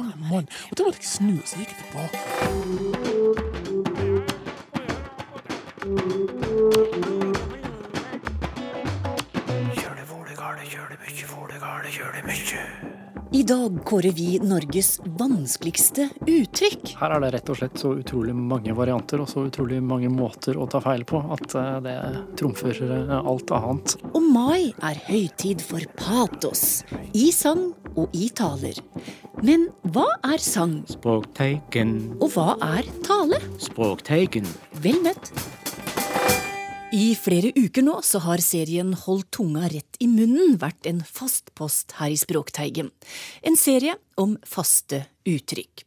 faen mann. Og da måtte jeg snu, og så gikk jeg tilbake. I dag kårer vi Norges vanskeligste uttrykk. Her er det rett og slett så utrolig mange varianter og så utrolig mange måter å ta feil på at eh, det trumfer eh, alt annet. Og mai er høytid for patos. I sang og i taler. Men hva er sang, Språkteigen. og hva er tale? Språkteigen. Vel møtt. I flere uker nå så har serien Hold tunga rett i munnen vært en fast post her i Språkteigen. En serie om faste uttrykk.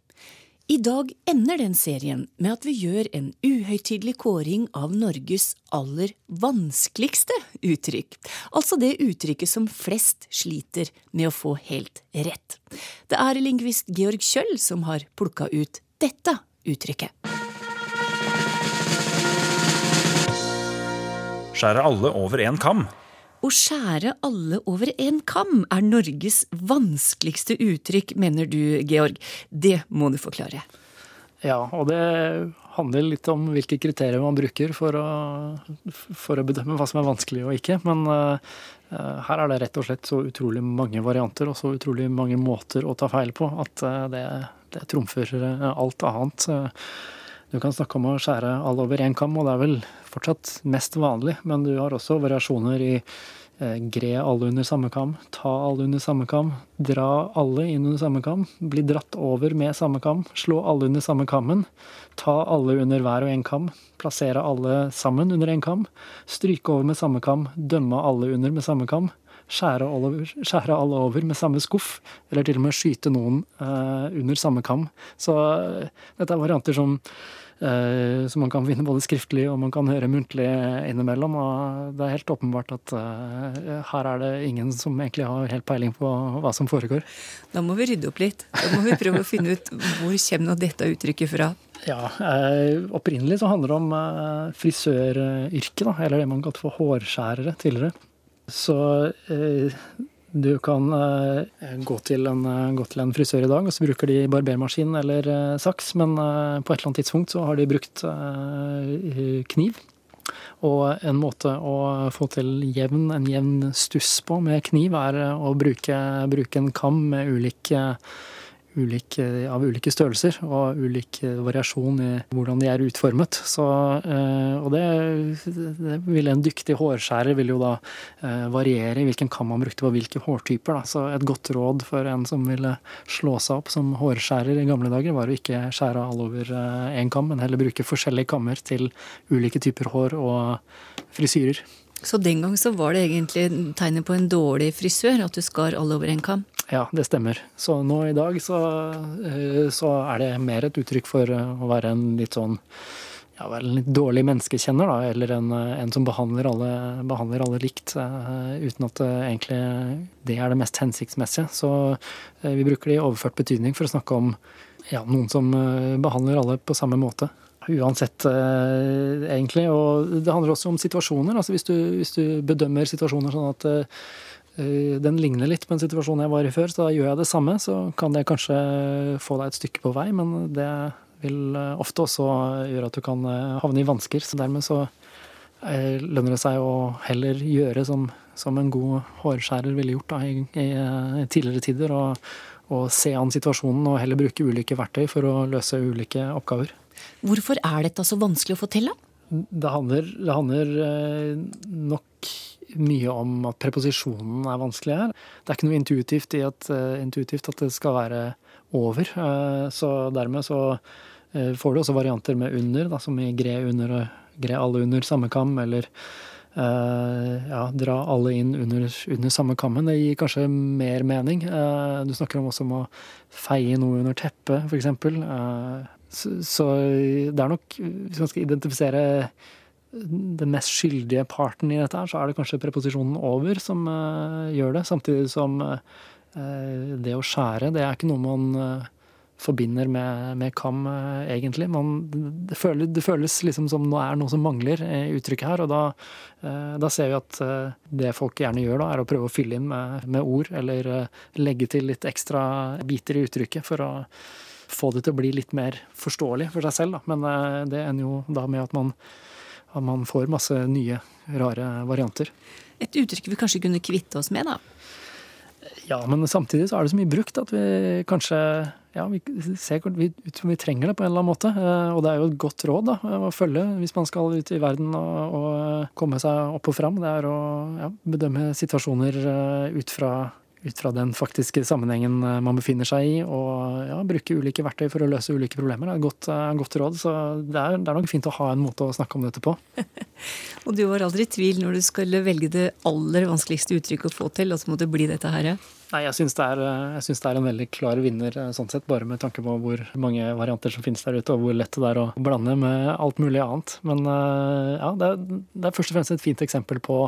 I dag ender den serien med at vi gjør en uhøytidelig kåring av Norges aller vanskeligste uttrykk. Altså det uttrykket som flest sliter med å få helt rett. Det er lingvist Georg Kjøll som har plukka ut dette uttrykket. Skjære alle over én kam. Å skjære alle over en kam er Norges vanskeligste uttrykk, mener du, Georg. Det må du forklare. Ja, og det handler litt om hvilke kriterier man bruker for å, for å bedømme hva som er vanskelig og ikke. Men uh, her er det rett og slett så utrolig mange varianter og så utrolig mange måter å ta feil på at uh, det, det trumfer alt annet. Du kan snakke om å skjære alle over én kam, og det er vel fortsatt mest vanlig, men du har også variasjoner i eh, gre alle under samme kam, ta alle under samme kam, dra alle inn under samme kam, bli dratt over med samme kam, slå alle under samme kammen, ta alle under hver og en kam, plassere alle sammen under en kam, stryke over med samme kam, dømme alle under med samme kam, skjære alle, over, skjære alle over med samme skuff, eller til og med skyte noen eh, under samme kam. Så eh, dette er varianter som eh, som man kan finne både skriftlig og man kan høre muntlig innimellom. Og det er helt åpenbart at eh, her er det ingen som egentlig har helt peiling på hva som foregår. Da må vi rydde opp litt. Da må vi prøve å finne ut hvor kommer dette uttrykket fra. Ja, eh, Opprinnelig så handler det om eh, frisøryrket, eller det man kalte for hårskjærere tidligere. Så eh, du kan eh, gå, til en, eh, gå til en frisør i dag, og så bruker de barbermaskin eller eh, saks, men på et eller annet tidspunkt så har de brukt kniv. Og en måte å få til jevn, en jevn stuss på med kniv, er å bruke, bruke en kam med ulik eh, ulik, av ulike størrelser og ulik variasjon i hvordan de er utformet. Så, eh, og det, det vil en dyktig hårskjærer vil jo da eh, variere i hvilken kam man brukte på hvilke hårtyper. Da. Så et godt råd for en som ville slå seg opp som hårskjærer i gamle dager, var å ikke skjære all over én kam, men heller bruke forskjellige kammer til ulike typer hår og frisyrer. Så den gang så var det egentlig tegnet på en dårlig frisør, at du skar all over en kam? Ja, det stemmer. Så nå i dag så, eh, så er det mer et uttrykk for eh, å være en litt sånn ja, vel, en litt dårlig menneskekjenner, da, eller en, eh, en som behandler alle, behandler alle likt, uh, uten at det egentlig det er det mest hensiktsmessige. Så uh, vi bruker det i overført betydning for å snakke om ja, noen som behandler alle på samme måte. Uansett, egentlig. Og det handler også om situasjoner. altså Hvis du, hvis du bedømmer situasjoner sånn at den ligner litt på en situasjon jeg var i før, så da gjør jeg det samme. Så kan det kanskje få deg et stykke på vei, men det vil ofte også gjøre at du kan havne i vansker. Så dermed så lønner det seg å heller gjøre som, som en god hårskjærer ville gjort da, i, i, tidligere tider. Og, og se an situasjonen og heller bruke ulike verktøy for å løse ulike oppgaver. Hvorfor er dette så vanskelig å få til, da? Det handler, det handler nok mye om at preposisjonen er vanskelig her. Det er ikke noe intuitivt, i at, intuitivt at det skal være over. Så dermed så får du også varianter med under, da, som i gre under og gre alle under samme kam, eller ja, dra alle inn under, under samme kammen. Det gir kanskje mer mening. Du snakker om også om å feie noe under teppet, f.eks. Så, så det er nok, hvis man skal identifisere den mest skyldige parten i dette her, så er det kanskje preposisjonen over som uh, gjør det. Samtidig som uh, det å skjære, det er ikke noe man uh, forbinder med, med kam, egentlig. Man, det, føles, det, føles, liksom som det er noe som mangler i uttrykket her. Og da, da, ser vi at det folk gjerne gjør da, er å prøve å fylle inn med, med ord, eller legge til litt ekstra biter i uttrykket for å få det til å bli litt mer forståelig for seg selv. Da. Men det ender jo da med at man, at man får masse nye, rare varianter. Et uttrykk vi kanskje kunne kvitte oss med, da? Ja, men samtidig så er det så mye brukt at vi kanskje ja, vi ser ut som vi trenger det på en eller annen måte. Eh, og det er jo et godt råd da, å følge hvis man skal ut i verden og, og komme seg opp og fram. Det er å ja, bedømme situasjoner eh, ut fra ut fra den faktiske sammenhengen eh, man befinner seg i, og ja, bruke ulike verktøy for å løse ulike problemer. Det er et godt, uh, godt råd. Så det er, det er, nok fint å ha en måte å snakke om dette på. og du var aldri i tvil når du skulle velge det aller vanskeligste uttrykket å få til, og så måtte det bli dette her? Nei, jeg syns det, eh, det, er en veldig klar vinner sånn sett, bare med tanke på hvor mange varianter som finnes der ute, og hvor lett det er å blande med alt mulig annet. Men ja, det er, det er først og fremst et fint eksempel på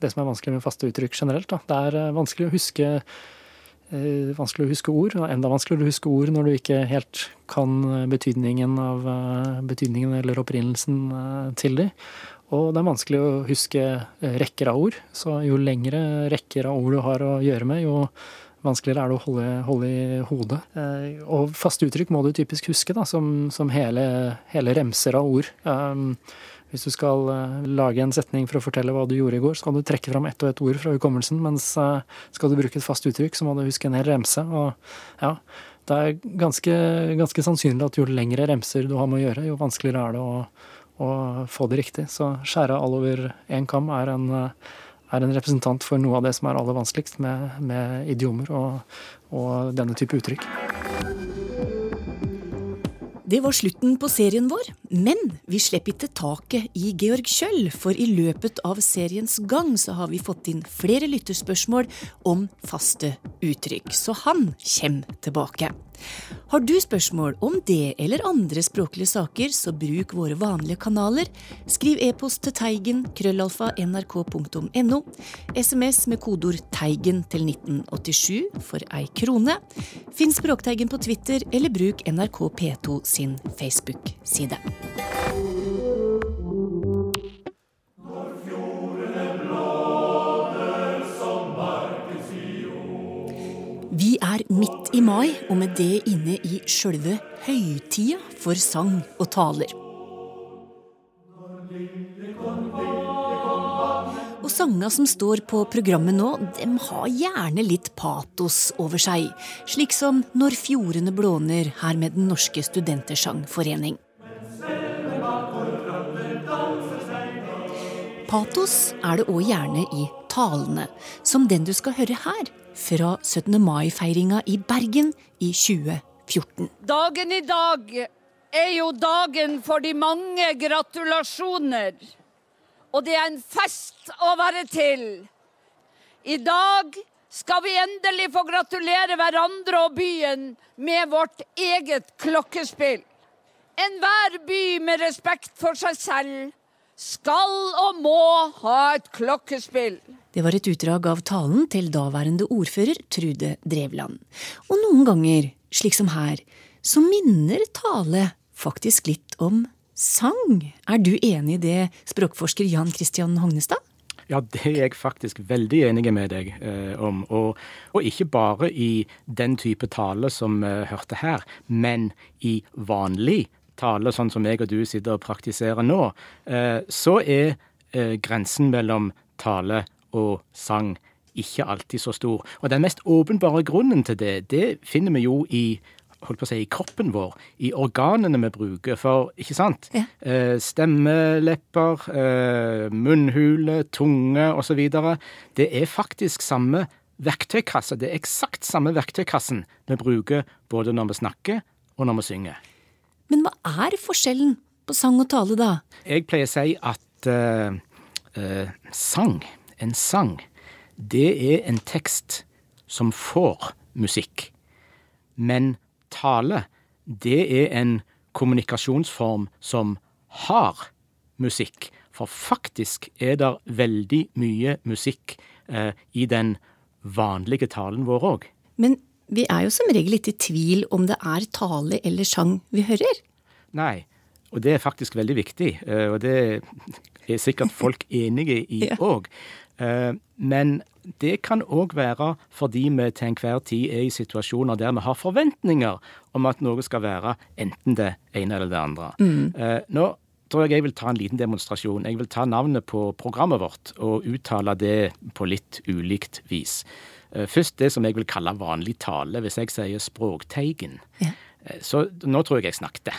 det som er vanskelig med faste uttrykk generelt. Da. Det er eh, vanskelig å huske eh, vanskelig å huske ord. Enda vanskeligere å huske ord når du ikke helt kan eh, betydningen, av, betydningen eller opprinnelsen til dem. Og det er vanskelig å huske rekker av ord. Så jo lengre rekker av ord du har å gjøre med, jo vanskeligere er det å holde, holde i hodet. Og faste uttrykk må du typisk huske, da, som, som hele, hele, remser av ord. Hvis du skal eh, lage en setning for å fortelle hva du gjorde i går, så kan du trekke fram ett og ett ord fra hukommelsen, mens eh, skal du bruke et fast uttrykk, så må du huske en hel remse. Og ja, det er ganske, ganske sannsynlig at jo lengre remser du har med å gjøre, jo vanskeligere er det å, å få det riktig. Så skjære all over én kam er en, er en representant for noe av det som er aller vanskeligst med, med idiomer og, og denne type uttrykk. Det var slutten på serien vår, men vi slipper ikke taket i Georg Kjøll, for i løpet av seriens gang så har vi fått inn flere lytterspørsmål om faste uttrykk, så han kommer tilbake. Har du spørsmål om det eller andre språklige saker, så bruk våre vanlige kanaler. Skriv e-post til teigen krøllalfa nrk.no. SMS med kodord 'Teigen' til 1987 for ei krone. Finn Språkteigen på Twitter, eller bruk NRK P2 sin Facebook-side. Vi er midt i mai, og med det inne i sjølve høytida for sang og taler. Og sanga som står på programmet nå, dem har gjerne litt patos over seg. Slik som Når fjordene blåner her med Den norske studentersangforening. Patos er det òg gjerne i talene, som den du skal høre her fra 17. mai-feiringa i Bergen i 2014. Dagen i dag er jo dagen for de mange gratulasjoner. Og det er en fest å være til. I dag skal vi endelig få gratulere hverandre og byen med vårt eget klokkespill. Enhver by med respekt for seg selv skal og må ha et klokkespill. Det var et utdrag av talen til daværende ordfører Trude Drevland. Og noen ganger, slik som her, så minner tale faktisk litt om sang. Er du enig i det, språkforsker Jan Christian Hognestad? Ja, det er jeg faktisk veldig enig med deg eh, om. Og, og, ikke bare i den type tale som vi eh, hørte her, men i vanlig tale, sånn som jeg og du sitter og praktiserer nå. Eh, så er eh, grensen mellom tale og sang ikke alltid så stor. Og den mest åpenbare grunnen til det, det finner vi jo i holdt på å si, i kroppen vår, i organene vi bruker. For, ikke sant? Ja. Eh, stemmelepper, eh, munnhule, tunge osv. Det er faktisk samme verktøykasse. Det er eksakt samme verktøykassen vi bruker både når vi snakker og når vi synger. Men hva er forskjellen på sang og tale, da? Jeg pleier å si at uh, uh, sang en sang, det er en tekst som får musikk. Men tale, det er en kommunikasjonsform som har musikk. For faktisk er det veldig mye musikk eh, i den vanlige talen vår òg. Men vi er jo som regel ikke i tvil om det er tale eller sang vi hører. Nei, og det er faktisk veldig viktig. eh, Og det er sikkert folk enige i Ja. Men det kan òg være fordi vi til enhver tid er i situasjoner der vi har forventninger om at noe skal være enten det ene eller det andre. Mm. Nå tror jeg jeg vil ta en liten demonstrasjon. Jeg vil ta navnet på programmet vårt og uttale det på litt ulikt vis. Eh, Først det som jeg vil kalle vanlig tale, hvis jeg sier språkteigen. Ja. Eh, Så nå tror jeg jeg snakket.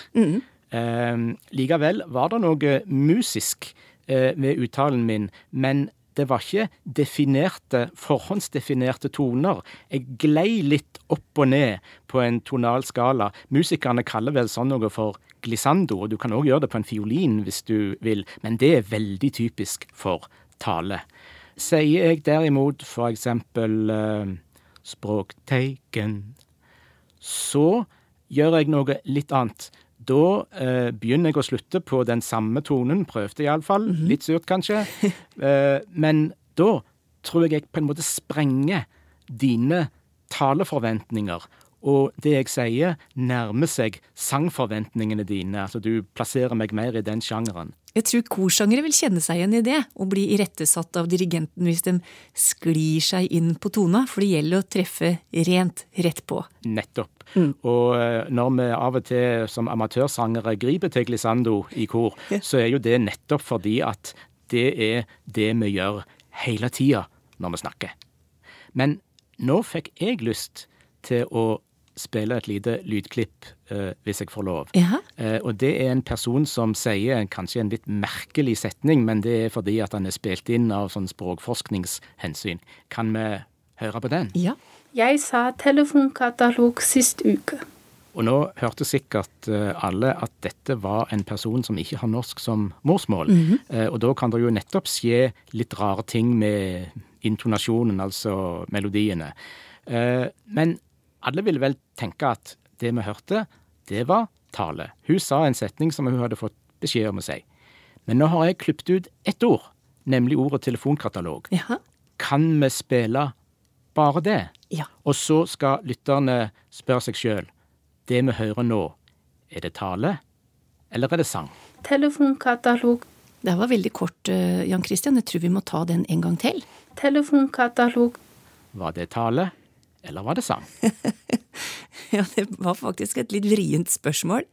Eh, likevel var det noe musisk eh, ved uttalen min, men det var ikke definerte, forhåndsdefinerte toner. Jeg glei litt opp og ned på en tonal skala. Musikerne kaller vel sånn noe for glissando, og du kan òg gjøre det på en fiolin hvis du vil, men det er veldig typisk for tale. Sier jeg derimot for eksempel eh, språkteigen, så gjør jeg noe litt annet. Da eh, begynner jeg å slutte på den samme tonen, prøvde iallfall. fall, Litt surt kanskje. Eh, men da tror jeg jeg på en måte sprenger dine taleforventninger. Og det jeg sier, nærmer seg sangforventningene dine. Altså du plasserer meg mer i den sjangeren. Jeg tror korsangere vil kjenne seg igjen i det, og bli irettesatt av dirigenten hvis de sklir seg inn på tona, for det gjelder å treffe rent rett på. Nettopp. Og eh, når vi av og til som amatørsangere griper til glissando i kor, så er jo det nettopp fordi at det er det vi gjør hele tida når vi snakker. Men nå fikk jeg lyst til å spille et lite lydklipp, eh, hvis jeg får lov. Ja. Eh, og det er en person som sier kanskje en litt merkelig setning, men det er fordi at han er spilt inn av sånn språkforskningshensyn. Kan vi høre på den? Ja. Jeg sa telefonkatalog sist uke. Og nå hørte sikkert eh, alle at dette var en person som ikke har norsk som morsmål. Eh, Og da kan det jo nettopp skje litt rare ting med intonasjonen, altså melodiene. Eh, Men alle ville vel tenke at det vi hørte, det var tale. Hun sa en setning som hun hadde fått beskjed om å si. Men nå har jeg klippet ut ett ord, nemlig ordet telefonkatalog. Ja. Kan vi spille bare det? Ja. Og så skal lytterne spørre seg sjøl det vi hører nå, er det tale, eller er det sang? Telefonkatalog, Det var veldig kort, eh, Jan Christian. Jeg tror vi må ta den en gang til. telefonkatalog, Var det tale, eller var det sang? Ja, det var faktisk et litt vrient spørsmål,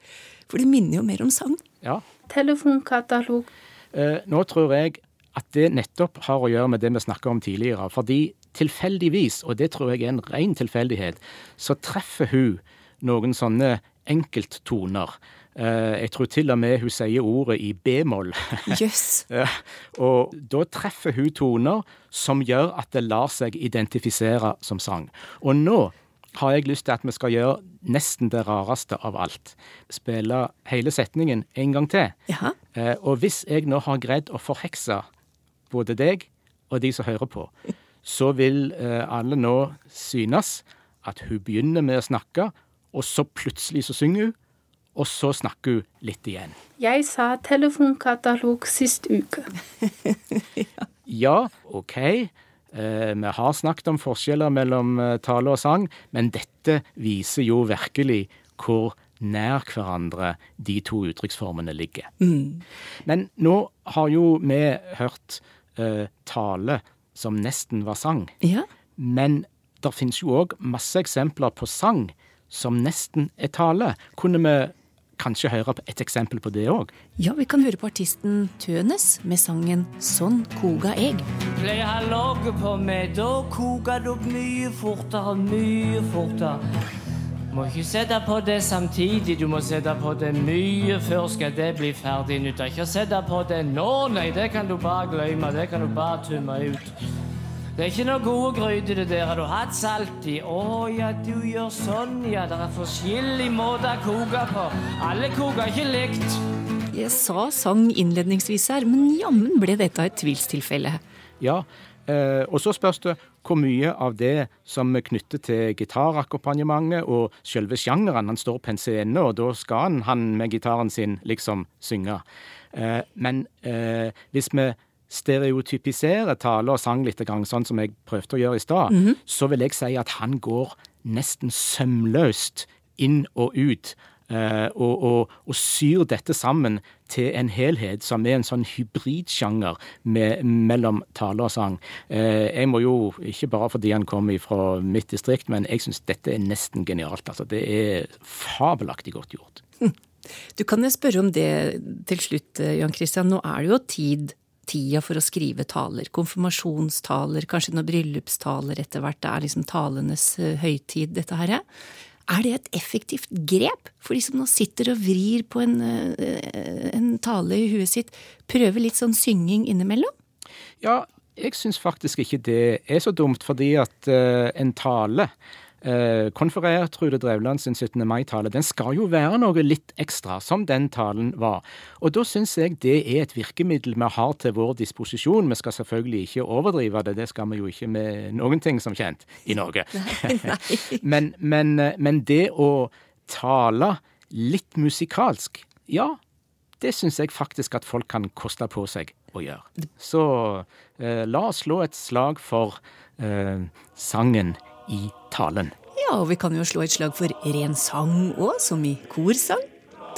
for det minner jo mer om sang. Ja. telefonkatalog, Eh, nå tror jeg at det nettopp har å gjøre med det vi snakka om tidligere. Fordi tilfeldigvis, og det tror jeg er en ren tilfeldighet, så treffer hun noen sånne enkelttoner. Eh, jeg tror til og med hun sier ordet i b-moll. Yes. Og da treffer hun toner som gjør at det lar seg identifisere som sang. Og nå har jeg lyst til at vi skal gjøre nesten det rareste av alt. Spille hele setningen en gang til. Ja. Eh, og hvis jeg nå har greid å forhekse både deg og de som hører på, så vil eh, alle nå synes at hun begynner med å snakke, og så plutselig så synger hun, og så snakker hun litt igjen. jeg sa telefonkatalog sist uke. Ja, OK. Eh, vi har snakket om forskjeller mellom eh, tale og sang, men dette viser jo virkelig hvor nær hverandre de to uttrykksformene ligger. Men nå har jo vi hørt eh, tale som nesten var sang. Ja. Men det finnes jo òg masse eksempler på sang som nesten er tale. Kunne vi kanskje høre på et eksempel på det òg? ja, vi kan høre på artisten Tønes med sangen Sånn koga eg. Pleier å ha logget på meg, da koker det opp mye fortere, mye fortere. Må ikke sette på det samtidig, du må sette på det mye før skal det bli ferdig. Nytter ikke å sette på det nå, nei, det kan du bare glemme, det kan du bare tømme ut. Det er ikke noe gode gryter det der, har du hatt salt i? Å ja, du gjør sånn, ja, det er forskjellige måter å koke på. Alle koker ikke likt. Jeg sa sang innledningsvis her, men jammen ble dette et tvilstilfelle. Ja, eh, og så spørs det hvor mye av det som er knyttet til gitarakkompagnementet og selve sjangeren. Han står på en scene, og da skal han, han med gitaren sin liksom synge. Eh, men eh, hvis vi stereotypiserer tale og sang litt, sånn som jeg prøvde å gjøre i stad, så vil jeg si at han går nesten sømløst inn og ut. eh, og, og, og syr dette sammen til en helhet som er en sånn hybridsjanger med, mellom tale og sang. Eh, jeg må jo, ikke bare fordi han kommer fra mitt distrikt, men jeg syns dette er nesten genialt. Altså, det er fabelaktig godt gjort. Du kan jo spørre om det til slutt, eh, Jan Christian. Nå er det jo tid, tida for å skrive taler. Konfirmasjonstaler, kanskje noen bryllupstaler etter hvert. Det er liksom talenes eh, høytid, dette her. Er det et effektivt grep for de som nå sitter og vrir på en, eh, en tale i huet sitt? Prøver litt sånn synging innimellom? Ja, jeg syns faktisk ikke det er så dumt, fordi at eh, en tale eh, Konferer Trude Drevland sin 17. mai-tale, den skal jo være noe litt ekstra, som den talen var. Og da syns jeg det er et virkemiddel vi har til vår disposisjon. Vi skal selvfølgelig ikke overdrive det, det skal vi jo ikke med noen ting som kjent i Norge. men, men, men det å tale litt musikalsk, ja, det syns jeg faktisk at folk kan koste på seg å gjøre. Så eh, la oss slå et slag for eh, sangen i talen. Ja, og vi kan jo slå et slag for ren sang òg, som i korsang.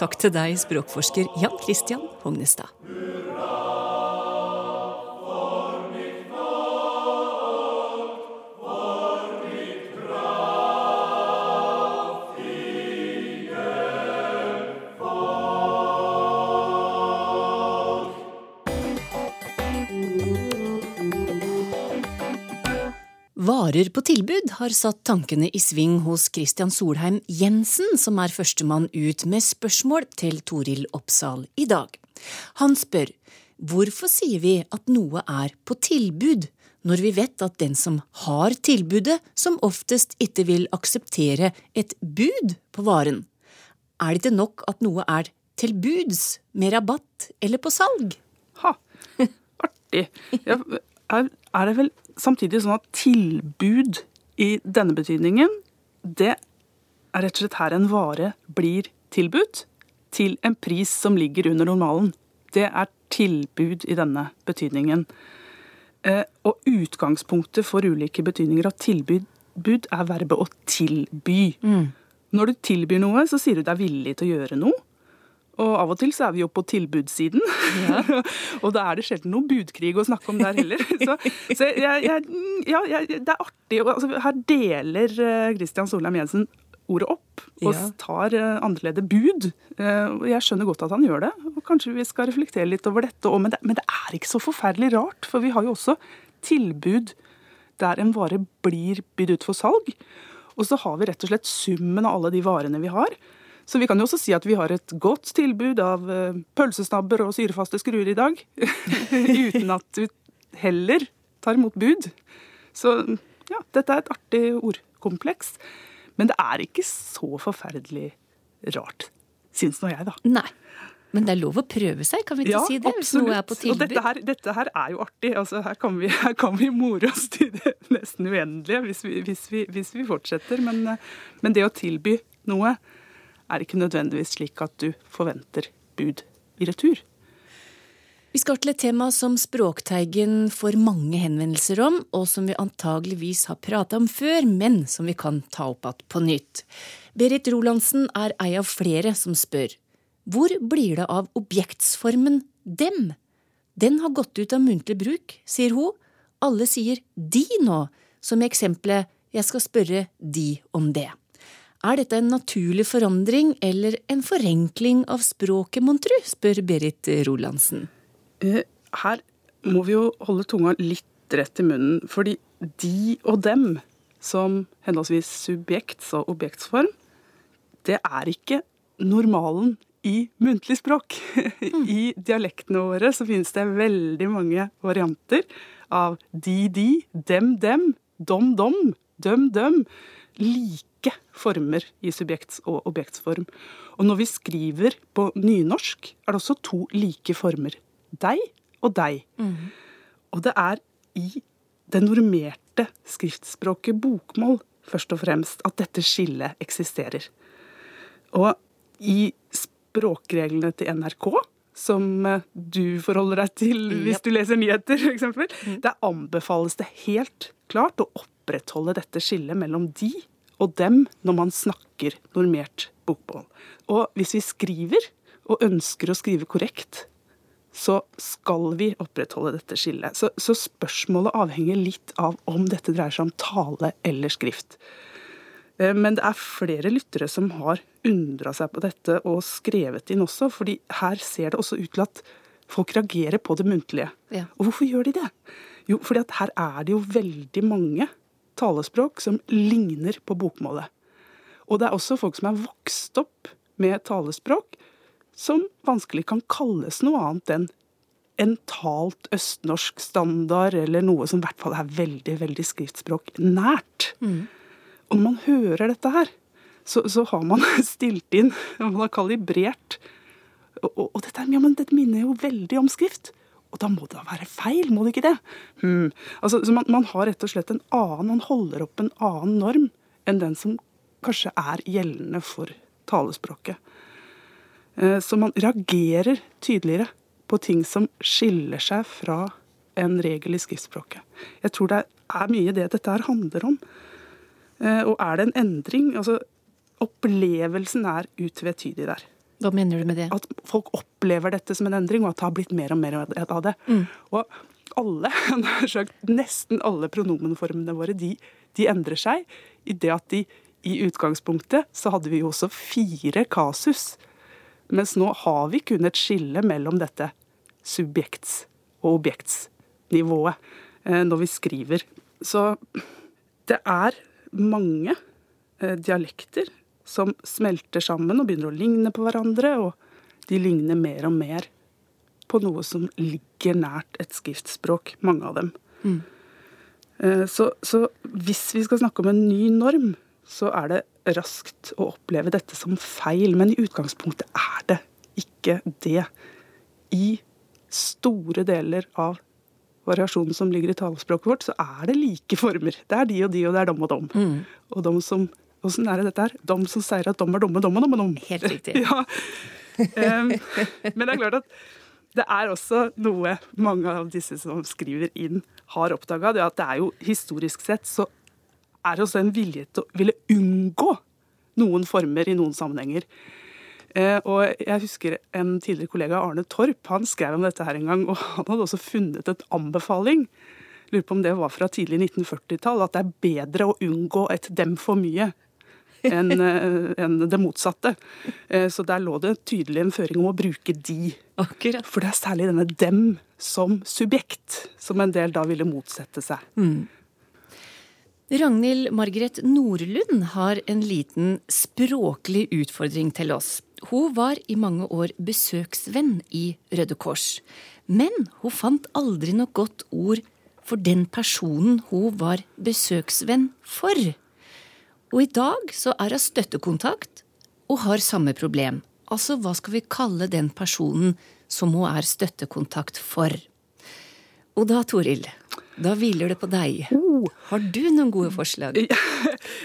Takk til deg, språkforsker Jan Christian Hognestad. Varer på tilbud har satt tankene i sving hos Christian Solheim Jensen, som er førstemann ut med spørsmål til Toril Oppsal i dag. Han spør hvorfor sier vi at noe er på tilbud, når vi vet at den som har tilbudet, som oftest ikke vil akseptere et bud på varen? Er det ikke nok at noe er til buds, med rabatt eller på salg? Ha, artig. Ja, er, er det vel samtidig sånn at tilbud i denne betydningen, det er rett og slett her en vare blir tilbudt til en pris som ligger under normalen. Det er tilbud i denne betydningen. Eh, og utgangspunktet for ulike betydninger av tilbud er verbet å tilby. Når du tilbyr noe, så sier du deg villig til å gjøre noe. Og av og til så er vi jo på tilbudssiden. og da er det sjelden noe budkrig å snakke om der heller. Så, så jeg, jeg, ja, jeg, det er artig. Altså, her deler eh, Christian Solheim Jensen ordet opp og Ja. tar uh, annerledes bud. Eh, jeg skjønner godt at han gjør det. og Kanskje vi skal reflektere litt over dette òg, men, det- men det er ikke så forferdelig rart. For vi har jo også tilbud der en vare blir bydd ut for salg. Og så har vi rett og slett summen av alle de varene vi har. Så vi kan jo også si at vi har et godt tilbud av eh, pølsesnabber og syrefaste skruer i dag. Uten at du heller tar imot bud. Så ja, dette er et artig ordkompleks. Men det er ikke så forferdelig rart, syns nå jeg, da. Nei. Men det er lov å prøve seg, kan vi ikke si det? Hvis noe er på Og tilbud. dette her, dette her er jo artig. Altså, her, kan vi, her kan vi more oss til det nesten uendelige hvis vi, hvis vi, hvis vi fortsetter. Men, eh, men det å tilby noe er ikke nødvendigvis slik at du forventer bud i retur. Vi skal til et tema som Språkteigen får mange henvendelser om, og som vi antageligvis har prata om før, men som vi kan ta opp igjen på nytt. Berit Rolandsen er ei av flere som spør. Hvor blir det av objektsformen dem? Den har gått ut av muntlig bruk, sier hun. Alle sier de nå, som i eksempelet jeg skal spørre de om det. Er dette en naturlig forandring eller en forenkling av språket, mon tru, spør Berit Rolandsen. Eh, Her må vi jo holde tunga litt rett i munnen, fordi de og dem, som henholdsvis subjekts- og objektsform, det er ikke normalen i muntlig språk. I dialektene våre så finnes det veldig mange varianter av de, de, dem, dem, dom, dom, døm, døm. Like former i subjekts- og objektsform. Og når vi skriver på nynorsk, er det også to like former. Deg og deg. Og det er i det normerte skriftspråket bokmål først og fremst at dette skillet eksisterer. Og i språkreglene til NRK, som eh, du forholder deg til hvis du leser nyheter f.eks., der anbefales det helt klart å opprettholde dette skillet mellom de og dem når man snakker normert bokmål. Og hvis vi skriver, og ønsker å skrive korrekt, så skal vi opprettholde dette skillet. Så, så spørsmålet avhenger litt av om dette dreier seg om tale eller skrift. Eh, Men det er flere lyttere som har undra seg på dette og skrevet inn også, fordi her ser det også ut til at folk reagerer på det muntlige. Ja. Og hvorfor gjør de det? Jo, fordi at her er det jo veldig mange talespråk som ligner på bokmålet. Og det er også folk som er vokst opp med talespråk som vanskelig kan kalles noe annet enn en talt østnorsk standard, eller noe som i hvert fall er veldig, veldig skriftspråk nært. Og når man hører dette her, så, så har man stilt inn, man har kalibrert. Og, og, og dette, ja, men dette minner jo veldig om skrift. Og da må det da være feil, må det ikke det? Hmm. Altså, så man, man har rett og slett en annen, man holder opp en annen norm enn den som kanskje er gjeldende for talespråket. Eh, Så man reagerer tydeligere på ting som skiller seg fra en regel i skriftspråket. Jeg tror det er mye det dette her handler om. Eh, Og er det en endring altså Opplevelsen er utvetydig der. Hva mener du med det? At folk opplever dette som en endring, og at det har blitt mer og mer av det. Og alle, nesten alle pronomenformene våre, de, de endrer seg i det at de i utgangspunktet så hadde vi jo også fire kasus. Mens nå har vi kun et skille mellom dette subjekts- og objektsnivået eh, når vi skriver. Så det er mange eh, dialekter som smelter sammen og begynner å ligne på hverandre, og de ligner mer og mer på noe som ligger nært et skriftspråk, mange av dem. Mm. Så, så hvis vi skal snakke om en ny norm, så er det raskt å oppleve dette som feil. Men i utgangspunktet er det ikke det. I store deler av variasjonen som ligger i talespråket vårt, så er det like former. Det er de og de, og det er dom og dom. Og dom som Åssen er det dette her? Dom som sier at dom er dumme, dom dom og dom. Helt riktig. Ja. um, men det er klart at det er også noe mange av disse som skriver inn, har oppdaga. Det er at det er jo historisk sett så er det også en vilje til å ville unngå noen former i noen sammenhenger. Eh, og jeg husker en tidligere kollega, Arne Torp, han skrev om dette her en gang, og han hadde også funnet et anbefaling. Lurer på om det var fra tidlig 1940-tall, at det er bedre å unngå et dem for mye enn en det motsatte. Eh, Så der lå det tydelig en føring om å bruke de. Akkurat. For det er særlig denne dem som subjekt som en del da ville motsette seg. Ragnhild Margaret Nordlund har en liten språklig utfordring til oss. Hun var i mange år besøksvenn i Røde Kors. Men hun fant aldri noe godt ord for den personen hun var besøksvenn for. Og i dag så er hun støttekontakt og har samme problem. Altså, hva skal vi kalle den personen som hun er støttekontakt for? Og da, Toril, da hviler det på deg. Har du noen gode forslag?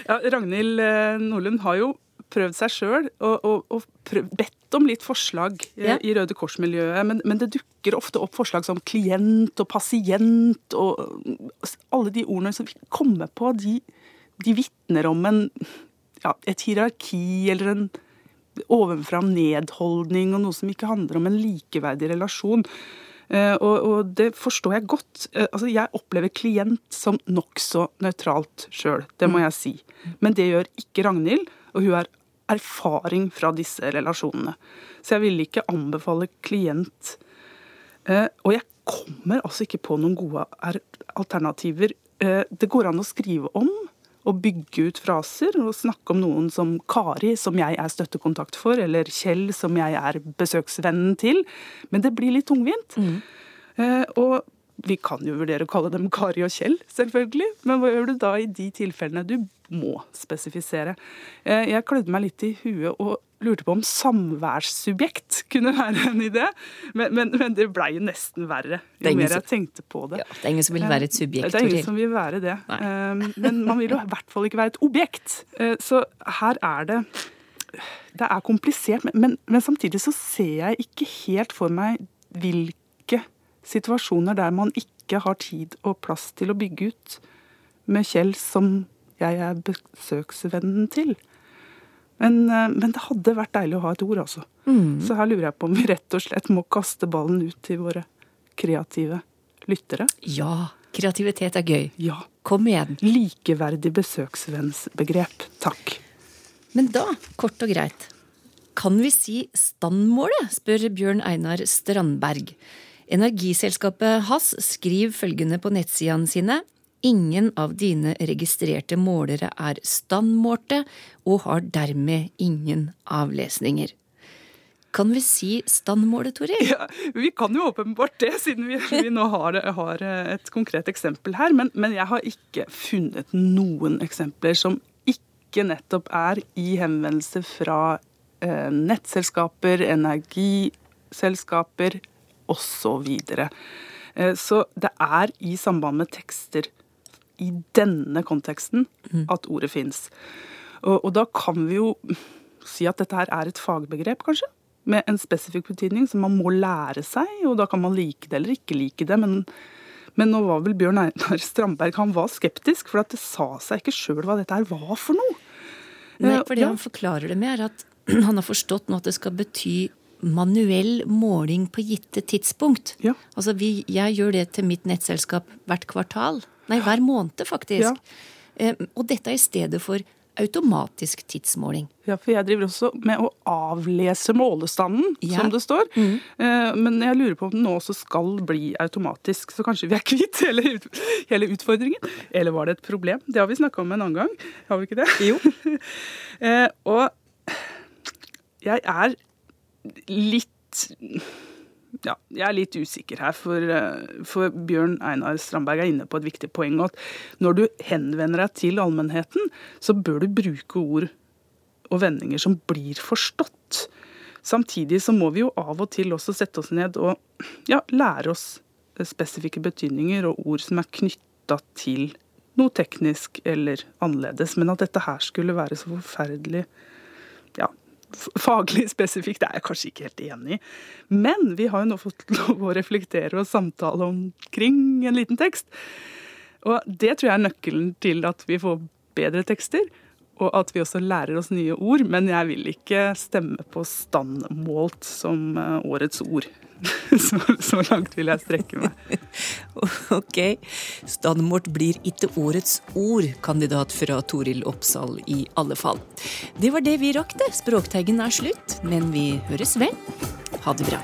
Ja, Ragnhild eh, Nordlund har jo prøvd seg sjøl og, og, og prøvd, bedt om litt forslag eh, Ja. i Røde Kors-miljøet. Men, men det dukker ofte opp forslag som klient og pasient og alle de ordene som vi kommer på, de, de vitner om en, ja, et hierarki eller en ovenfra nedholdning og noe som ikke handler om en likeverdig relasjon. Eh, og, og det forstår jeg godt. Eh, altså, jeg opplever klient som nokså nøytralt sjøl, det må jeg si. Men det gjør ikke Ragnhild, og hun har erfaring fra disse relasjonene. Så jeg vil ikke anbefale klient. Eh, og jeg kommer altså ikke på noen gode er- alternativer. Det går an å skrive om og bygge ut fraser og snakke om noen som Kari, som jeg er støttekontakt for, eller Kjell, som jeg er besøksvennen til. Men det blir litt tungvint. Eh, og vi kan jo vurdere å kalle dem Kari og Kjell, selvfølgelig. Men hva gjør du da i de tilfellene du må spesifisere? Eh, jeg klødde meg litt i huet og lurte på om samværssubjekt kunne være en idé. Men, men, men det blei jo nesten verre er jo mer jeg tenkte på det. Ja, det er ingen som vil være et subjekt, Det er ingen som vil være det. Nei. Eh, Men man vil jo i hvert fall ikke være et objekt. Eh, Så her er det Det er komplisert, men, men, men samtidig så ser jeg ikke helt for meg hvilke situasjoner der man ikke har tid og plass til å bygge ut med Kjell som jeg er besøksvennen til. Men, eh, men det hadde vært deilig å ha et ord, altså. Så her lurer jeg på om vi rett og slett må kaste ballen ut til våre kreative lyttere. Ja, kreativitet er gøy. Ja. Kom igjen. Likeverdig besøksvennsbegrep. Takk. Men da, kort og greit, kan vi si standmålet, spør Bjørn Einar Strandberg. Energiselskapet Hass skriver følgende på nettsidene sine. Ingen av dine registrerte målere er standmålte og har dermed ingen avlesninger. Kan vi si standmålet, Toril? Ja, vi kan jo åpenbart det, siden vi, vi nå har, har et konkret eksempel her. Men, men jeg har ikke funnet noen eksempler som ikke nettopp er i henvendelse fra eh, nettselskaper, energiselskaper osv. Eh, så det er i samband med tekster i denne konteksten at ordet fins. Og, og da kan vi jo si at dette her er et fagbegrep, kanskje? Med en spesifikk betydning som man må lære seg, og da kan man like det eller ikke like det. Men, men nå var vel Bjørn Einar Strandberg han var skeptisk, for at det sa seg ikke sjøl hva dette her var for noe. Nei, Eh, for det ja. han forklarer det med, er at han har forstått nå at det skal bety manuell måling på gitte tidspunkt. Ja. Altså, vi, jeg gjør det til mitt nettselskap hvert kvartal. Nei, hver måned, faktisk. Ja. Eh, og dette er i stedet for automatisk tidsmåling. Ja, for jeg driver også med å avlese målestanden, Ja. som det står. Mm. Men jeg lurer på om den nå også skal bli automatisk, så kanskje vi er kvitt hele, hele utfordringen? Eller var det et problem? Det har vi snakka om en annen gang, har vi ikke det? Jo. Eh, Og jeg er litt ja, jeg er litt usikker her, for, eh, for Bjørn Einar Strandberg er inne på et viktig poeng. At når du henvender deg til allmennheten, så bør du bruke ord og vendinger som blir forstått. Samtidig så må vi jo av og til også sette oss ned og ja, lære oss spesifikke betydninger og ord som er knytta til noe teknisk eller annerledes. Men at dette her skulle være så forferdelig ja, faglig spesifikt, det er jeg kanskje ikke helt enig i. Men vi har jo nå fått lov å reflektere og samtale omkring en liten tekst. Og det tror jeg er nøkkelen til at vi får bedre tekster, og at vi også lærer oss nye ord. Men jeg vil ikke stemme på standmålt som eh, årets ord. Så, så langt vil jeg strekke meg. Ok, Standmort blir ikke årets ord, kandidat fra Toril Oppsal i alle fall. Det var det vi rakk det. Språkteigen er slutt, men vi høres vel. Ha det bra.